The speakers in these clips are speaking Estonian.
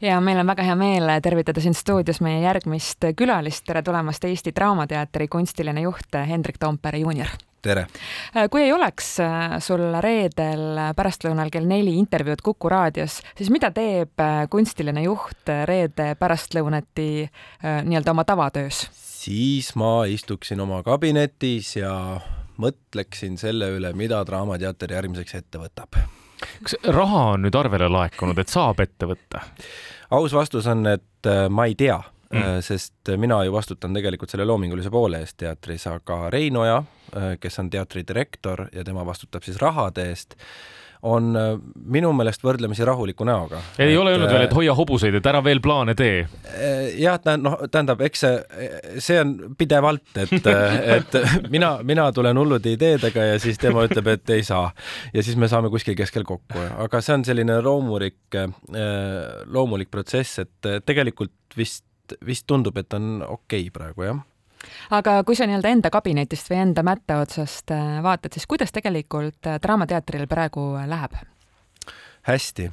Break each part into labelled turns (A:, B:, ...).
A: ja meil on väga hea meel tervitada siin stuudios meie järgmist külalist, tere tulemast Eesti Draamateatri kunstiline juht Hendrik Toompere juunior.
B: tere!
A: kui ei oleks sul reedel pärastlõunal kell neli intervjuud Kuku raadios, siis mida teeb kunstiline juht reede pärastlõunati nii-öelda oma tavatöös?
B: siis ma istuksin oma kabinetis ja mõtleksin selle üle, mida Draamateater järgmiseks ette võtab
C: kas raha on nüüd arvele laekunud, et saab ette võtta?
B: aus vastus on, et äh, ma ei tea mm., sest mina ju vastutan tegelikult selle loomingulise poole eest teatris, aga Rein Oja, äh, kes on teatri direktor ja tema vastutab siis rahade eest, on äh, minu meelest võrdlemisi rahuliku näoga.
C: ei et, ole öelnud veel, et hoia hobuseid, et ära veel plaane tee?
B: jah, noh, tähendab, eks see, see on pidevalt, et, et mina, mina tulen hullude ideedega ja siis tema ütleb, et ei saa. ja siis me saame kuskil keskel kokku, aga see on selline loomulik, loomulik protsess, et tegelikult vist, vist tundub, et on okei okay praegu, jah
A: aga kui sa nii-öelda enda kabinetist või enda mätta otsast äh, vaatad, siis kuidas tegelikult äh, Draamateatril praegu äh, läheb?
B: hästi,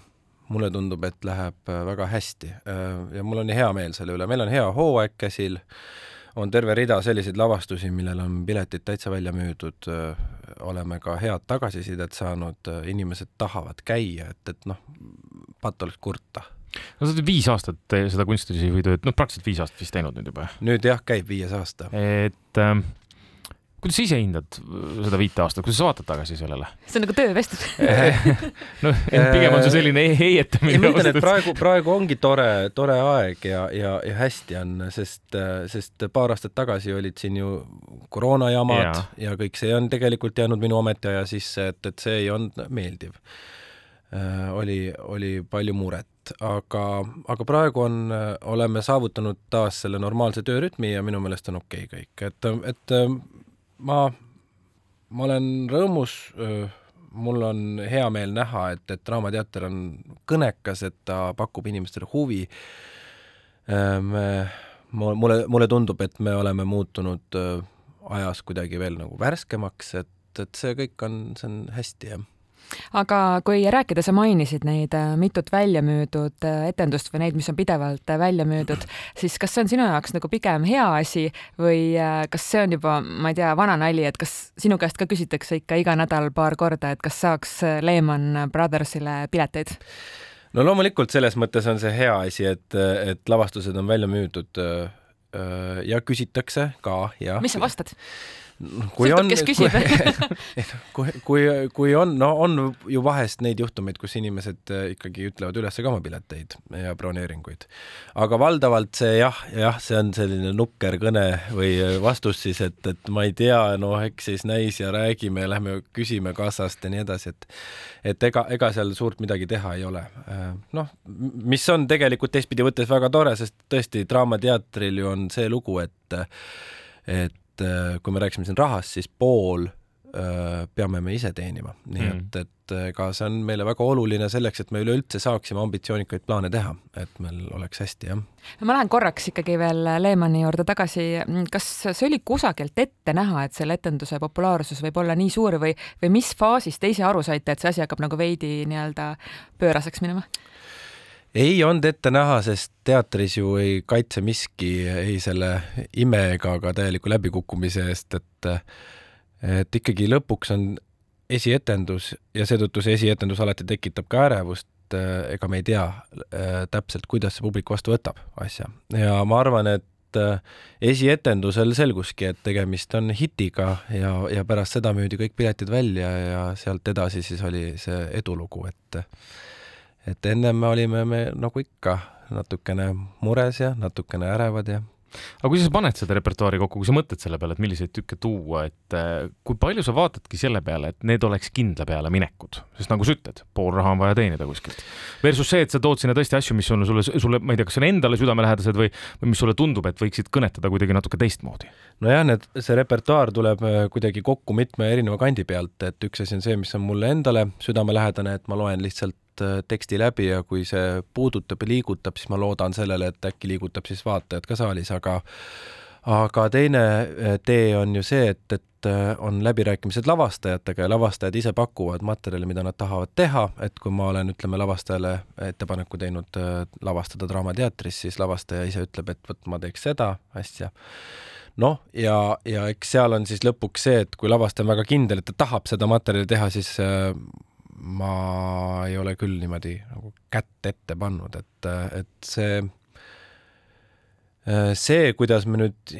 B: mulle tundub, et läheb väga hästi. Ja mul on hea meel selle üle, meil on hea hooaeg käsil, on terve rida selliseid lavastusi, millel on piletid täitsa välja müüdud, oleme ka head tagasisidet saanud, inimesed tahavad käia, et, et noh, patt oleks kurta
C: no sa oled viis aastat seda kunstijuhi tööd, noh, praktiliselt viis aastat vist teinud nüüd juba.
B: nüüd jah, käib viies aasta.
C: et äh, kuidas sa ise hindad seda viite aastat, kuidas sa vaatad tagasi sellele?
A: see on nagu töövestlus
C: noh, pigem on see selline heietamine.
B: ma ütlen, et praegu, praegu ongi tore, tore aeg ja, ja, ja hästi on, sest, sest paar aastat tagasi olid siin ju koroonajamad ja. ja kõik see on tegelikult jäänud minu ametiaja sisse, et, et see ei olnud meeldiv äh,. Oli, oli palju muret aga, aga praegu on, oleme saavutanud taas selle normaalse töörütmi ja minu meelest on okei okay kõik, et, et ma, ma olen rõõmus, mul on hea meel näha, et, et Draamateater on kõnekas, et ta pakub inimestele huvi. me, mulle, mulle tundub, et me oleme muutunud ajas kuidagi veel nagu värskemaks, et, et see kõik on, see on hästi, jah
A: aga kui rääkida, sa mainisid neid äh, mitut välja müüdud äh, etendust või neid, mis on pidevalt äh, välja müüdud, siis kas see on sinu jaoks nagu pigem hea asi või kas see on juba, ma ei tea, vana nali, et kas sinu käest ka küsitakse ikka iga nädal paar korda, et kas saaks Lehman Brothersile pileteid?
B: no loomulikult selles mõttes on see hea asi, et, et lavastused on välja müüdud ja küsitakse ka ja.
A: mis sa vastad?
B: Kui
A: Sõltub, on, küsib
B: kui, kui, kui on, no on ju vahest neid juhtumeid, kus inimesed äh, ikkagi ütlevad üles ka oma pileteid ja broneeringuid. aga valdavalt see jah, jah, see on selline nukker kõne või vastus siis, et, et ma ei tea, no eks siis näis ja räägime ja lähme küsime kassast ja nii edasi, et et ega, ega seal suurt midagi teha ei ole. Äh, noh, mis on tegelikult teistpidi võttes väga tore, sest tõesti Draamateatril ju on see lugu, et et et äh, kui me rääkisime siin rahast, siis pool äh, peame me ise teenima, nii mm. et, et ega see on meile väga oluline selleks, et me üleüldse saaksime ambitsioonikaid plaane teha, et meil oleks hästi, jah.
A: no ma lähen korraks ikkagi veel Lehmani juurde tagasi, kas see oli kusagilt ette näha, et selle etenduse populaarsus võib olla nii suur või, või mis faasis te ise aru saite, et see asi hakkab nagu veidi nii-öelda pööraseks minema?
B: Ei olnud ette näha, sest teatris ju ei kaitse miski ei selle ime ega ka täieliku läbikukkumise eest, et et ikkagi lõpuks on esietendus ja seetõttu see esietendus alati tekitab ka ärevust, ega me ei tea äh, täpselt, kuidas see publik vastu võtab asja. Ja ma arvan, et äh, esietendusel selguski, et tegemist on hitiga ja, ja pärast seda müüdi kõik piletid välja ja sealt edasi siis oli see edulugu, et et ennem me olime me nagu ikka natukene mures ja natukene ärevad ja
C: aga kui sa paned seda repertuaari kokku, kui sa mõtled selle peale, et milliseid tükke tuua, et äh, kui palju sa vaatadki selle peale, et need oleks kindla peale minekud, sest nagu sa ütled, pool raha on vaja teenida kuskilt. Versus see, et sa tood sinna tõesti asju, mis on sulle, sulle, ma ei tea, kas on endale südamelähedased või, või mis sulle tundub, et võiksid kõnetada kuidagi natuke teistmoodi.
B: nojah, need, see repertuaar tuleb äh, kuidagi kokku mitme erineva kandi pealt, et üks asi on see, mis on mulle endale südamelähedane, et ma loen lihtsalt Äh, teksti läbi ja kui see puudutab ja liigutab, siis ma loodan sellele, et äkki liigutab siis vaatajad ka saalis, aga aga teine äh, tee on ju see, et, et äh, on läbirääkimised lavastajatega ja lavastajad ise pakuvad materjali, mida nad tahavad teha, et kui ma olen, ütleme, lavastajale ettepaneku teinud lavastada Draamateatris, siis lavastaja ise ütleb, et vot ma teeks seda asja. noh, ja, ja eks seal on siis lõpuks see, et kui lavastaja on väga kindel, et ta tahab seda materjali teha, siis ma ei ole küll niimoodi nagu kätt ette pannud, et, et see, see, kuidas me nüüd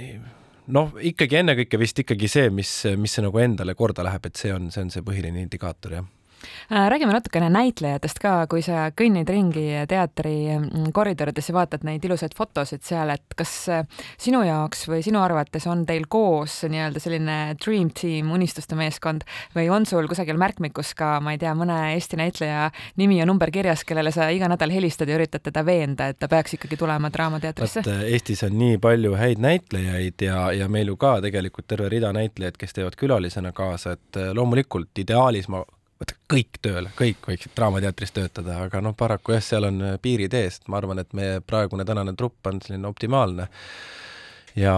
B: noh, ikkagi ennekõike vist ikkagi see, mis, mis see nagu endale korda läheb, et see on, see on see põhiline indikaator, jah
A: räägime natukene näitlejatest ka, kui sa kõnnid ringi teatri mm, koridorides ja vaatad neid ilusaid fotosid seal, et kas äh, sinu jaoks või sinu arvates on teil koos nii-öelda selline dream team, unistuste meeskond või on sul kusagil märkmikus ka, ma ei tea, mõne Eesti näitleja nimi ja number kirjas, kellele sa iga nädal helistad ja üritad teda veenda, et ta peaks ikkagi tulema Draamateatrisse?
B: äh, Eestis on nii palju häid näitlejaid ja, ja meil ju ka tegelikult terve rida näitlejaid, kes teevad külalisena kaasa, et loomulikult ideaalis ma kõik tööle, kõik võiksid Draamateatris töötada, aga noh, paraku jah, seal on äh, piirid ees, ma arvan, et meie praegune tänane trupp on selline optimaalne. ja,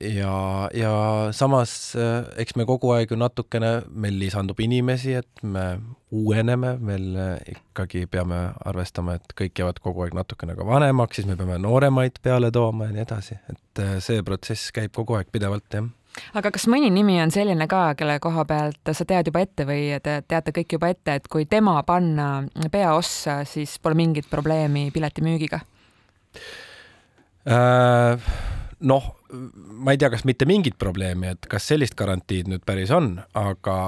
B: ja, ja samas äh, eks me kogu aeg ju natukene, meil lisandub inimesi, et me uueneme, meil äh, ikkagi peame arvestama, et kõik jäävad kogu aeg natukene ka vanemaks, siis me peame nooremaid peale tooma ja nii edasi, et see protsess käib kogu aeg pidevalt, jah
A: aga kas mõni nimi on selline ka, kelle koha pealt sa tead juba ette või te teate kõik juba ette, et kui tema panna peaossa, siis pole mingit probleemi piletimüügiga
B: äh,? noh, ma ei tea, kas mitte mingit probleemi, et kas sellist garantiid nüüd päris on, aga,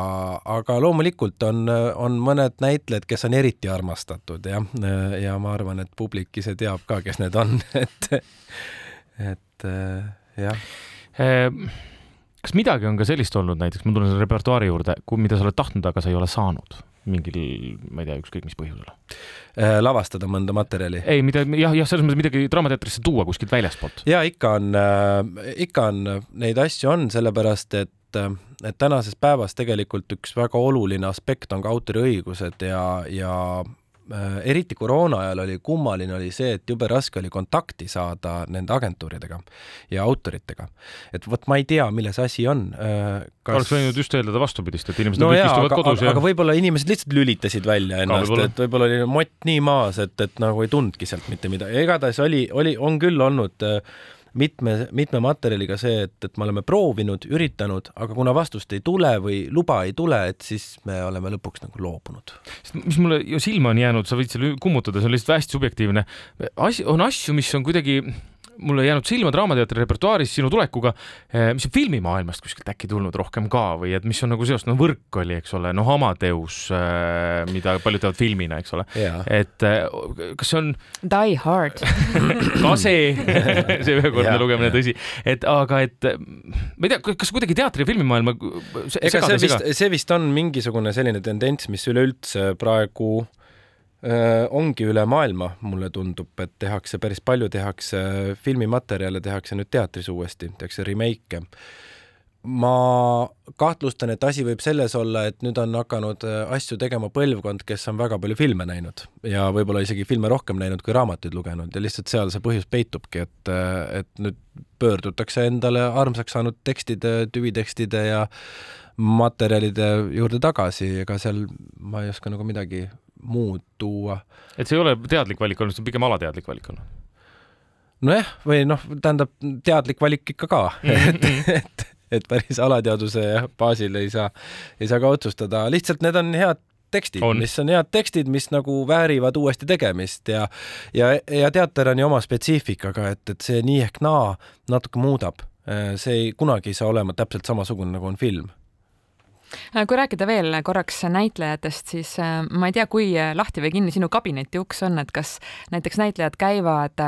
B: aga loomulikult on, on mõned näitlejad, kes on eriti armastatud jah, ja ma arvan, et publik ise teab ka, kes need on, et, et jah
C: ehm, kas midagi on ka sellist olnud, näiteks ma tulen selle repertuaari juurde, mida sa oled tahtnud, aga sa ei ole saanud mingil, ma ei tea, ükskõik mis põhjusel
B: äh,? lavastada mõnda materjali?
C: ei, mida jah, jah, selles mõttes midagi Draamateatrisse tuua kuskilt väljastpoolt.
B: ja ikka on äh,, ikka on, neid asju on, sellepärast et äh, et tänases päevas tegelikult üks väga oluline aspekt on ka autoriõigused ja, ja Äh, eriti koroona ajal oli kummaline, oli see, et jube raske oli kontakti saada nende agentuuridega ja autoritega. et vot ma ei tea, milles asi on
C: äh, kas.... oleks võinud just eeldada vastupidist, et inimesed no kõik jaa, istuvad
B: aga,
C: kodus ja.
B: aga võib-olla inimesed lihtsalt lülitasid välja ennast, et võib-olla oli mott nii maas, et, et nagu ei tundnudki sealt mitte midagi. igatahes oli, oli, on küll olnud äh, mitme, mitme materjaliga see, et, et me oleme proovinud, üritanud, aga kuna vastust ei tule või luba ei tule, et siis me oleme lõpuks nagu loobunud.
C: mis mulle ju silma on jäänud, sa võid selle kummutada, see on lihtsalt hästi subjektiivne. asi, on asju, mis on kuidagi mulle jäänud silma Draamateatri repertuaaris sinu tulekuga, eh, mis on filmimaailmast kuskilt äkki tulnud rohkem ka või et mis on nagu seost, no Võrk oli, eks ole, noh, Amadeus, eh, mida paljud teavad filmina, eks ole. et eh, kas see on
A: Die Hard.
C: Ka see see ühekordne lugemine, tõsi, et aga et ma ei tea, kas kuidagi teatri ja filmimaailma
B: ega see vist, see vist on mingisugune selline tendents, mis üleüldse praegu Äh, ongi üle maailma, mulle tundub, et tehakse päris palju, tehakse filmimaterjale, tehakse nüüd teatris uuesti, tehakse remake'e. ma kahtlustan, et asi võib selles olla, et nüüd on hakanud äh, asju tegema põlvkond, kes on väga palju filme näinud ja võib-olla isegi filme rohkem näinud kui raamatuid lugenud ja lihtsalt seal see põhjus peitubki, et, äh, et nüüd pöördutakse endale armsaks saanud tekstide, tüvitekstide ja materjalide juurde tagasi, ega seal ma ei oska nagu midagi muud tuua.
C: et see ei ole teadlik valik olnud, see on pigem alateadlik valik olnud?
B: nojah, või noh, tähendab teadlik valik ikka ka -hmm. et, mhm. et, et päris alateaduse baasil ei saa, ei saa ka otsustada, lihtsalt need on head tekstid, mis on head tekstid, mis nagu väärivad uuesti tegemist ja ja, ja teater on ju oma spetsiifikaga, et, et see nii ehk naa natuke muudab. see ei, kunagi ei saa olema täpselt samasugune, nagu on film
A: Äh, kui rääkida veel korraks näitlejatest, siis äh, ma ei tea, kui äh, lahti või kinni sinu kabineti uks on, et kas näiteks näitlejad käivad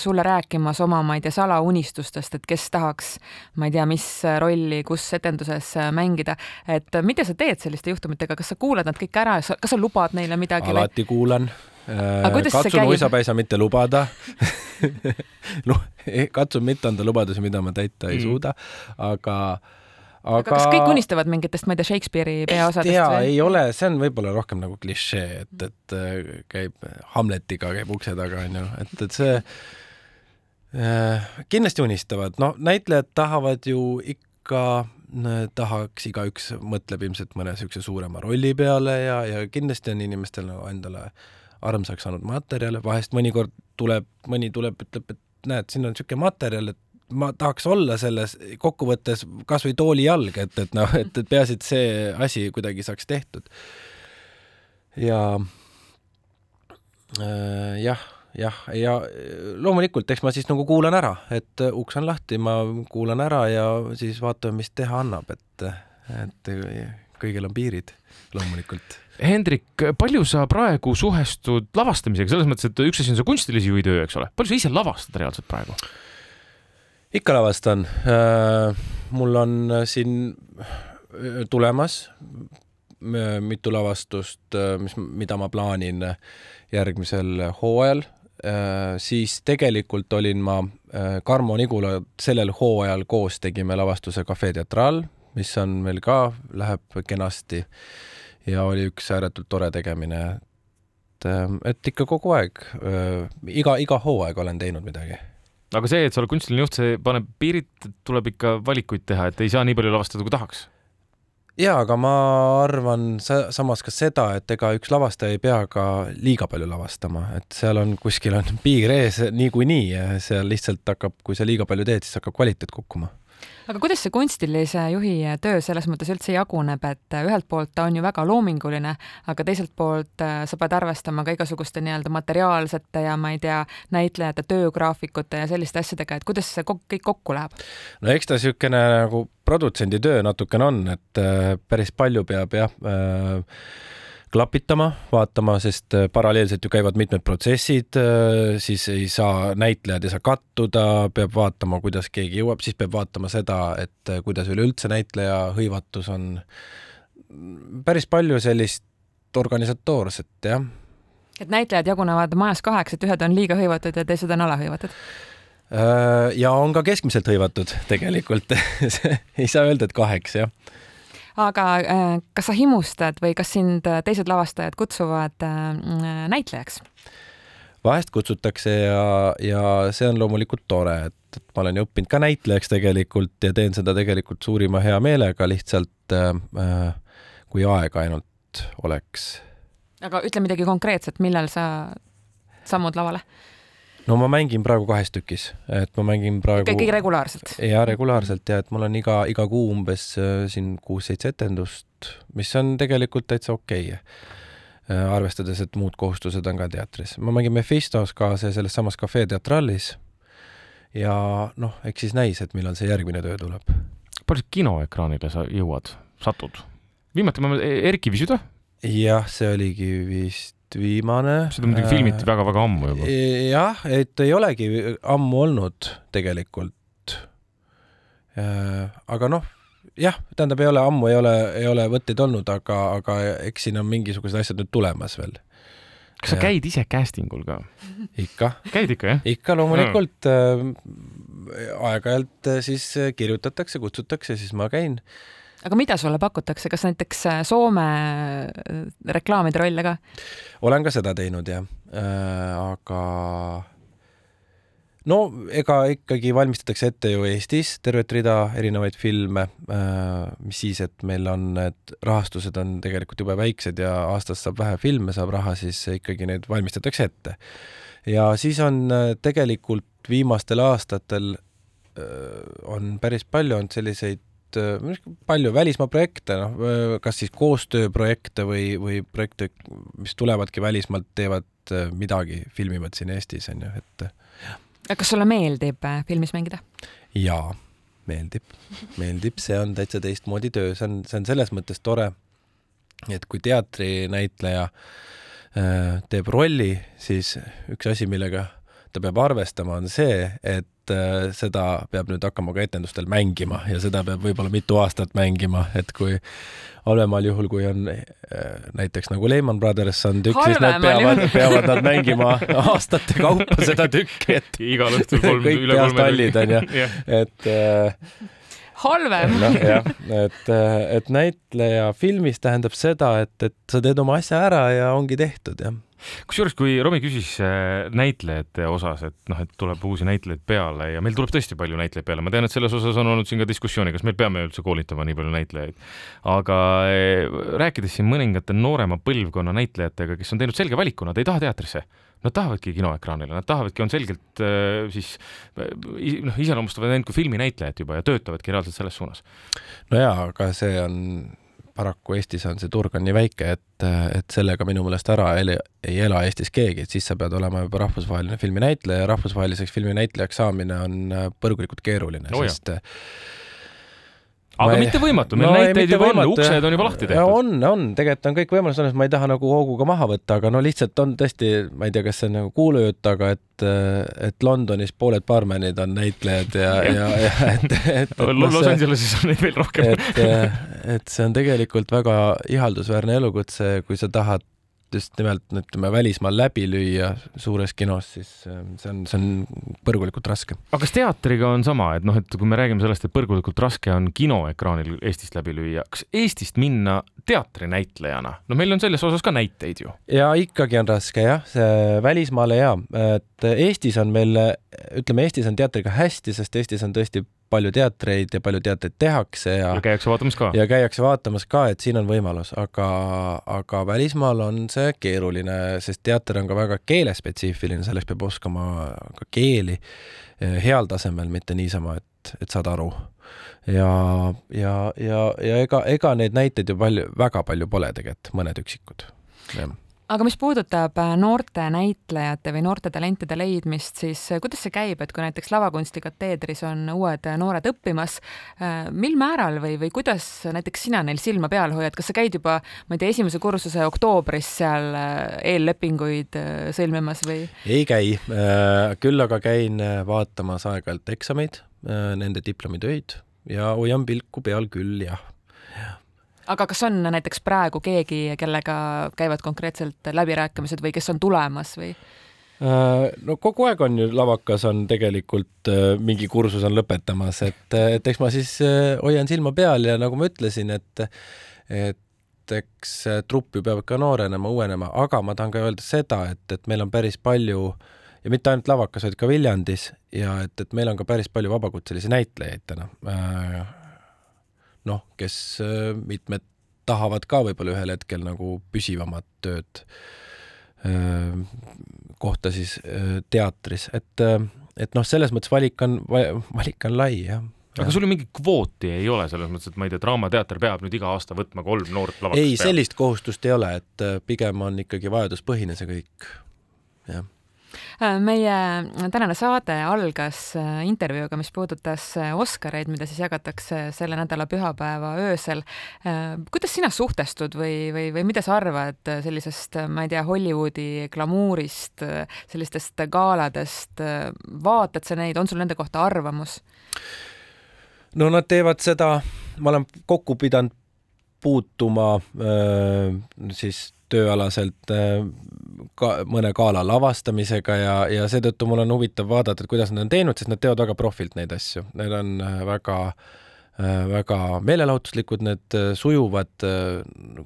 A: sulle rääkimas oma, ma ei tea, salaunistustest, et kes tahaks, ma ei tea, mis rolli, kus etenduses mängida, et mida sa teed selliste juhtumitega, kas sa kuulad nad kõik ära, kas sa lubad neile midagi?
B: alati või? kuulan katsun uisapäisa mitte lubada katsun mitte anda lubadusi, mida ma täita ei mm. suuda, aga
A: aga, aga kas kõik unistavad mingitest, ma ei tea, Shakespeare'i peaosadest?
B: jaa, ei ole, see on võib-olla rohkem nagu klišee, et, et äh, käib Hamletiga käib ukse taga, onju, et, et see äh, kindlasti unistavad, no näitlejad tahavad ju ikka tahaks, igaüks mõtleb ilmselt mõne niisuguse suurema rolli peale ja, ja kindlasti on inimestel nagu endale armsaks saanud materjale, vahest mõnikord tuleb, mõni tuleb, ütleb, et näed, siin on niisugune materjal, et ma tahaks olla selles kokkuvõttes kas või tooli jalg, et, et noh, et, et peaasi, et see asi kuidagi saaks tehtud. ja äh, jah, jah, ja loomulikult, eks ma siis nagu kuulan ära, et uks on lahti, ma kuulan ära ja siis vaatame, mis teha annab, et, et kõigil on piirid loomulikult
C: Hendrik, palju sa praegu suhestud lavastamisega, selles mõttes, et üks asi on see kunstilise juhi töö, eks ole, palju sa ise lavastad reaalselt praegu?
B: Ikka lavastan. Äh, mul on äh, siin äh, tulemas mitu lavastust, mis, mida ma plaanin järgmisel hooajal. siis tegelikult olin ma Karmo Nigula sellel hooajal koos tegime lavastuse Cafe Teatraal, mis on meil ka, läheb kenasti ja oli üks ääretult tore tegemine. et, et ikka kogu aeg, iga, iga hooaeg olen teinud midagi
C: aga see, et sa oled kunstiline juht, see paneb piirid, tuleb ikka valikuid teha, et ei saa nii palju lavastada, kui tahaks.
B: ja, aga ma arvan sa samas ka seda, et ega üks lavastaja ei pea ka liiga palju lavastama, et seal on kuskil on piir ees niikuinii ja seal lihtsalt hakkab, kui sa liiga palju teed, siis hakkab kvaliteet kukkuma
A: aga kuidas see kunstilise juhi töö selles mõttes üldse jaguneb, et ühelt poolt ta on ju väga loominguline, aga teiselt poolt äh, sa pead arvestama ka igasuguste nii-öelda materiaalsete ja ma ei tea, näitlejate töögraafikute ja selliste asjadega, et kuidas see kõik kokku läheb?
B: no eks ta niisugune nagu produtsendi töö natukene on, et äh, päris palju peab jah äh, klapitama, vaatama, sest äh, paralleelselt ju käivad mitmed protsessid, äh, siis ei saa, näitlejad ei saa kattuda, peab vaatama, kuidas keegi jõuab, siis peab vaatama seda, et äh, kuidas üleüldse näitleja hõivatus on. päris palju sellist organisatoorset, jah.
A: et näitlejad jagunevad majas kaheks, et ühed on liiga hõivatud ja teised on alahõivatud?
B: ja on ka keskmiselt hõivatud tegelikult ei saa öelda, et kaheks, jah
A: aga äh, kas sa himustad või kas sind äh, teised lavastajad kutsuvad äh, näitlejaks?
B: vahest kutsutakse ja, ja see on loomulikult tore, et, et ma olen ju õppinud ka näitlejaks tegelikult ja teen seda tegelikult suurima hea meelega, lihtsalt äh, kui aega ainult oleks.
A: aga ütle midagi konkreetset, millal sa sammud lavale?
B: No ma mängin praegu kahes tükis, et ma mängin praegu.
A: ikkagi regulaarselt?
B: ja regulaarselt ja et mul on iga, iga kuu umbes äh, siin kuus-seitse etendust, mis on tegelikult täitsa okei okay.. Äh, arvestades, et muud kohustused on ka teatris. ma mängin Mephistos ka see selles samas Cafe Teatralis. ja noh, eks siis näis, et millal see järgmine töö tuleb.
C: palju kinoekraanile sa jõuad, satud? viimati ma, Erki Visüda?
B: jah, see oligi vist vist viimane.
C: seda muidugi filmiti väga-väga äh, ammu juba.
B: jah, et ei olegi ammu olnud tegelikult. Äh, aga noh, jah, tähendab, ei ole ammu, ei ole, ei ole võtteid olnud, aga, aga eks siin on mingisugused asjad nüüd tulemas veel.
C: kas sa käid ise casting ul ka?
B: ikka.
C: käid ikka, jah?
B: ikka loomulikult äh,. aeg-ajalt siis kirjutatakse, kutsutakse, siis ma käin
A: aga mida sulle pakutakse, kas näiteks äh, Soome äh, reklaamide rolle ka?
B: olen ka seda teinud jah äh,, aga no ega ikkagi valmistatakse ette ju Eestis tervet rida erinevaid filme äh,, mis siis, et meil on need rahastused on tegelikult jube väiksed ja aastas saab vähe filme, saab raha, siis ikkagi neid valmistatakse ette. ja siis on äh, tegelikult viimastel aastatel on päris palju olnud selliseid Äh, palju välismaa projekte, noh, äh, kas siis koostööprojekte või, või projekte, mis tulevadki välismaalt, teevad äh, midagi, filmivad siin Eestis, on ju, et.
A: kas sulle meeldib filmis mängida?
B: jaa, meeldib, meeldib, see on täitsa teistmoodi töö, see on, see on selles mõttes tore, et kui teatrinäitleja teeb rolli, siis üks asi, millega ta peab arvestama, on see, et äh, seda peab nüüd hakkama ka etendustel mängima ja seda peab võib-olla mitu aastat mängima, et kui halvemal juhul, kui on äh, näiteks nagu Lehman Brothers on tükk, siis nad peavad, peavad nad mängima aastate kaupa seda tükki, et
C: igal õhtul kolm, üle kolme
B: ju, et äh,
A: halvem.
B: noh, jah, et, et näitleja filmis tähendab seda, et, et sa teed oma asja ära ja ongi tehtud, jah
C: kusjuures, kui Romi küsis äh, näitlejate osas, et noh, et tuleb uusi näitlejaid peale ja meil tuleb tõesti palju näitlejaid peale, ma tean, et selles osas on olnud siin ka diskussiooni, kas me peame üldse koolitama nii palju näitlejaid. aga äh, rääkides siin mõningate noorema põlvkonna näitlejatega, kes on teinud selge valiku, nad ei taha teatrisse Nad tahavadki kinoekraanile, nad tahavadki, on selgelt äh, siis noh, iseloomustavad end kui filminäitlejat juba ja töötavadki reaalselt selles suunas.
B: no jaa, aga see on paraku Eestis on see turg on nii väike, et, et sellega minu meelest ära ei, ei ela Eestis keegi, et siis sa pead olema juba rahvusvaheline filminäitleja ja rahvusvaheliseks filminäitlejaks saamine on põrgulikult keeruline no, sest jah
C: aga ei, mitte võimatu, meil no, näiteid juba on, uksed on juba lahti tehtud.
B: on, on, tegelikult on kõik võimalused olemas, ma ei taha nagu hooguga maha võtta, aga no lihtsalt on tõesti, ma ei tea, kas see on nagu kuulujutt, aga et, et Londonis pooled baarmenid on näitlejad ja, ja, ja et, et, et
C: Los Angeleses on neid veel rohkem.
B: et, et see on tegelikult väga ihaldusväärne elukutse, kui sa tahad just nimelt ütleme välismaal läbi lüüa suures kinos, siis ähm, see on, see on põrgulikult raske.
C: aga kas teatriga on sama, et noh, et kui me räägime sellest, et põrgulikult raske on kinoekraanil Eestist läbi lüüa, kas Eestist minna teatrinäitlejana, no meil on selles osas ka näiteid ju.
B: ja ikkagi on raske jah, see välismaale ja, et Eestis on meil, ütleme Eestis on teatriga hästi, sest Eestis on tõesti palju teatreid ja palju teatreid tehakse ja
C: ja käiakse vaatamas ka.
B: ja käiakse vaatamas ka, et siin on võimalus, aga, aga välismaal on see keeruline, sest teater on ka väga keelespetsiifiline, selleks peab oskama ka keeli eh, heal tasemel, mitte niisama, et, et saad aru. ja, ja, ja, ja ega, ega neid näiteid ju palju, väga palju pole tegelikult, mõned üksikud.
A: Aga mis puudutab äh, noorte näitlejate või noorte talentide leidmist, siis äh, kuidas see käib, et kui näiteks lavakunsti kateedris on uued äh, noored õppimas, mil määral või, või kuidas näiteks sina neil silma peal hoiad, kas sa käid juba, ma ei tea, esimese kursuse oktoobris seal eellepinguid sõlmimas või?
B: ei käi, küll aga käin vaatamas aeg-ajalt eksameid, nende diplomitöid ja hoian pilku peal küll, jah
A: aga kas on näiteks praegu keegi, kellega käivad konkreetselt läbirääkimised või kes on tulemas või?
B: Äh, no kogu aeg on ju lavakas on tegelikult äh, mingi kursus on lõpetamas, et, et eks ma siis äh, hoian silma peal ja nagu ma ütlesin, et et eks trupp ju peab ka noorenema, uuenema, aga ma tahan ka öelda seda, et, et meil on päris palju ja mitte ainult lavakas, vaid ka Viljandis ja et, et meil on ka päris palju vabakutselisi näitlejaid täna noh, kes äh, mitmed tahavad ka võib-olla ühel hetkel nagu püsivamat tööd äh, kohta siis äh, teatris, et, et noh, selles mõttes valik on, valik on lai, jah.
C: Aga sul ju mingit kvooti ei ole selles mõttes, et ma ei tea, Draamateater peab nüüd iga aasta võtma kolm noort lavastust
B: ei, sellist kohustust ei ole, et pigem on ikkagi vajaduspõhine see kõik, jah
A: meie tänane saade algas äh, intervjuuga, mis puudutas äh, Oscareid, mida siis jagatakse selle nädala pühapäeva öösel. kuidas sina suhtestud või, või, või mida sa arvad sellisest, ma ei tea, Hollywoodi glamuurist, sellistest galadest, vaatad sa neid, on sul nende kohta arvamus?
B: no nad teevad seda, ma olen kokku pidanud puutuma öö, siis tööalaselt äh, ka mõne gala lavastamisega ja, ja seetõttu mul on huvitav vaadata, et kuidas nad on teinud, sest nad teevad väga profilt neid asju, need on äh, väga äh, väga meelelahutuslikud, need sujuvad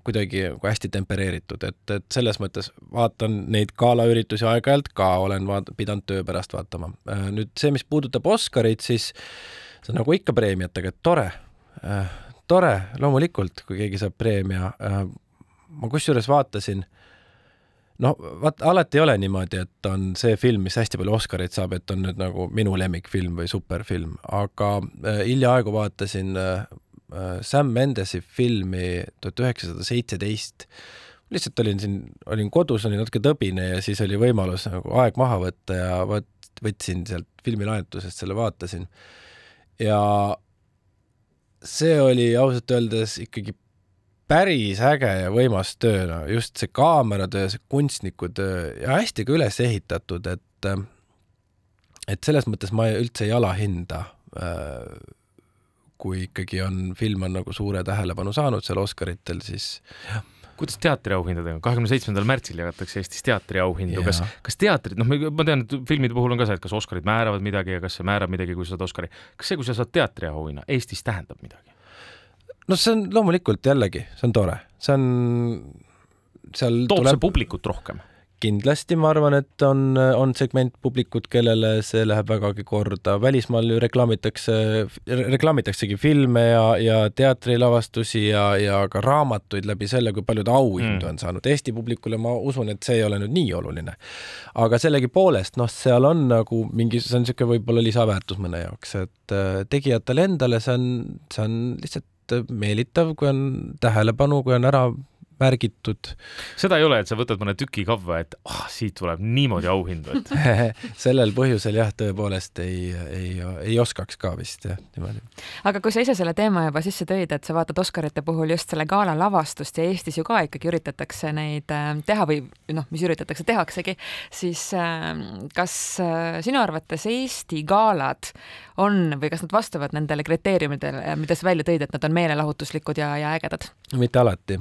B: kuidagi nagu hästi tempereeritud, et, et selles mõttes vaatan neid galaüritusi aeg-ajalt ka, olen vaat-, pidanud töö pärast vaatama. nüüd see, mis puudutab Oscarit, siis see on nagu ikka preemiatega, et tore, tore, loomulikult, kui keegi saab preemia ma kusjuures vaatasin, no vaat alati ei ole niimoodi, et on see film, mis hästi palju Oscareid saab, et on nüüd nagu minu lemmikfilm või superfilm, aga äh, hiljaaegu vaatasin äh, äh, Sam Mendesi filmi tuhat üheksasada seitseteist. lihtsalt olin siin, olin kodus, olin natuke tõbine ja siis oli võimalus nagu aeg maha võtta ja vot võtsin sealt filmilaenutusest selle, vaatasin. ja see oli ausalt öeldes ikkagi päris äge ja võimas töö, no just see kaameratöö, see kunstnikutöö ja hästi ka üles ehitatud, et et selles mõttes ma üldse ei alahinda, kui ikkagi on, film on nagu suure tähelepanu saanud seal Oscaritel, siis jah,
C: kuidas teatriauhindadega, kahekümne seitsmendal märtsil jagatakse Eestis teatriauhindu, kas, kas teatrid, noh, ma tean, et filmide puhul on ka see, et kas Oscarid määravad midagi ja kas see määrab midagi, kui sa saad Oscari. kas see, kui sa saad teatriauhinna, Eestis tähendab midagi?
B: No see on loomulikult jällegi, see on tore, see on,
C: seal toob tuleb... see publikut rohkem
B: kindlasti ma arvan, et on, on segment publikut, kellele see läheb vägagi korda. välismaal ju reklaamitakse, reklaamitaksegi filme ja, ja teatrilavastusi ja, ja ka raamatuid läbi selle, kui palju ta auhindu mm. on saanud. Eesti publikule ma usun, et see ei ole nüüd nii oluline. aga sellegipoolest, noh, seal on nagu mingi, see on niisugune võib-olla lisaväärtus mõne jaoks, et äh, tegijatele endale see on, see on lihtsalt meelitav, kui on tähelepanu, kui on ära märgitud.
C: seda ei ole, et sa võtad mõne tüki kavva, et ah oh,, siit tuleb niimoodi auhindu, et
B: sellel põhjusel jah, tõepoolest ei, ei, ei oskaks ka vist jah, niimoodi.
A: aga kui sa ise selle teema juba sisse tõid, et sa vaatad Oscarite puhul just selle gala lavastust ja Eestis ju ka ikkagi üritatakse neid äh, teha või noh, mis üritatakse, tehaksegi, siis ähm, kas äh, sinu arvates Eesti galad on või kas nad vastavad nendele kriteeriumidele, mida sa välja tõid, et nad on meelelahutuslikud ja, ja ägedad?
B: mitte alati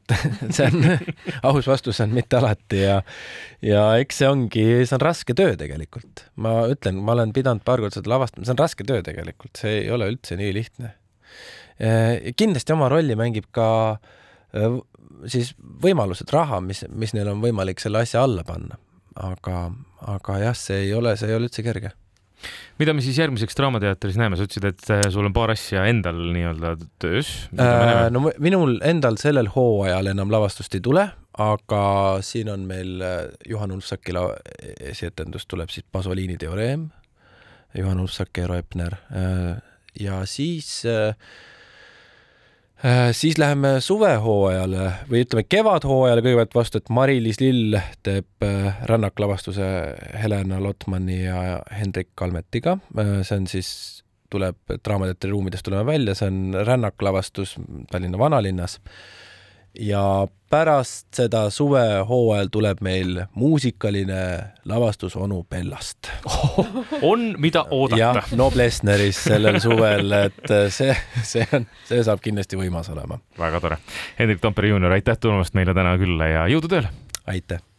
B: et see on aus vastus on mitte alati ja ja eks see ongi, see on raske töö tegelikult. ma ütlen, ma olen pidanud paar korda seda lavastama, see on raske töö tegelikult, see ei ole üldse nii lihtne. kindlasti oma rolli mängib ka siis võimalused, raha, mis, mis neil on võimalik selle asja alla panna. aga, aga jah, see ei ole, see ei ole üldse kerge
C: mida me siis järgmiseks Draamateatris näeme, sa ütlesid, et äh, sul on paar asja endal nii-öelda töös
B: äh,. no minul endal sellel hooajal enam lavastust ei tule, aga siin on meil äh, Juhan Ulfsakila esietendus tuleb siis Pasoliini teoreem, Juhan Ulfsak ja Eero Epner äh, ja siis Äh, siis läheme suvehooajale või ütleme kevadhooajale kõigepealt vastu, et Mari-Liis Lill teeb äh, rännaklavastuse Helena Lotmani ja Hendrik Kalmetiga. Äh, see on siis, tuleb Draamateatri ruumidest tuleme välja, see on rännaklavastus Tallinna vanalinnas ja pärast seda suvehooajal tuleb meil muusikaline lavastus onu Bellast
C: on, mida oodata.
B: jah, Noblessneris sellel suvel, et see, see on, see saab kindlasti võimas olema.
C: väga tore. Hendrik Tampere juunior, aitäh tulemast meile täna külla ja jõudu tööle!
B: aitäh!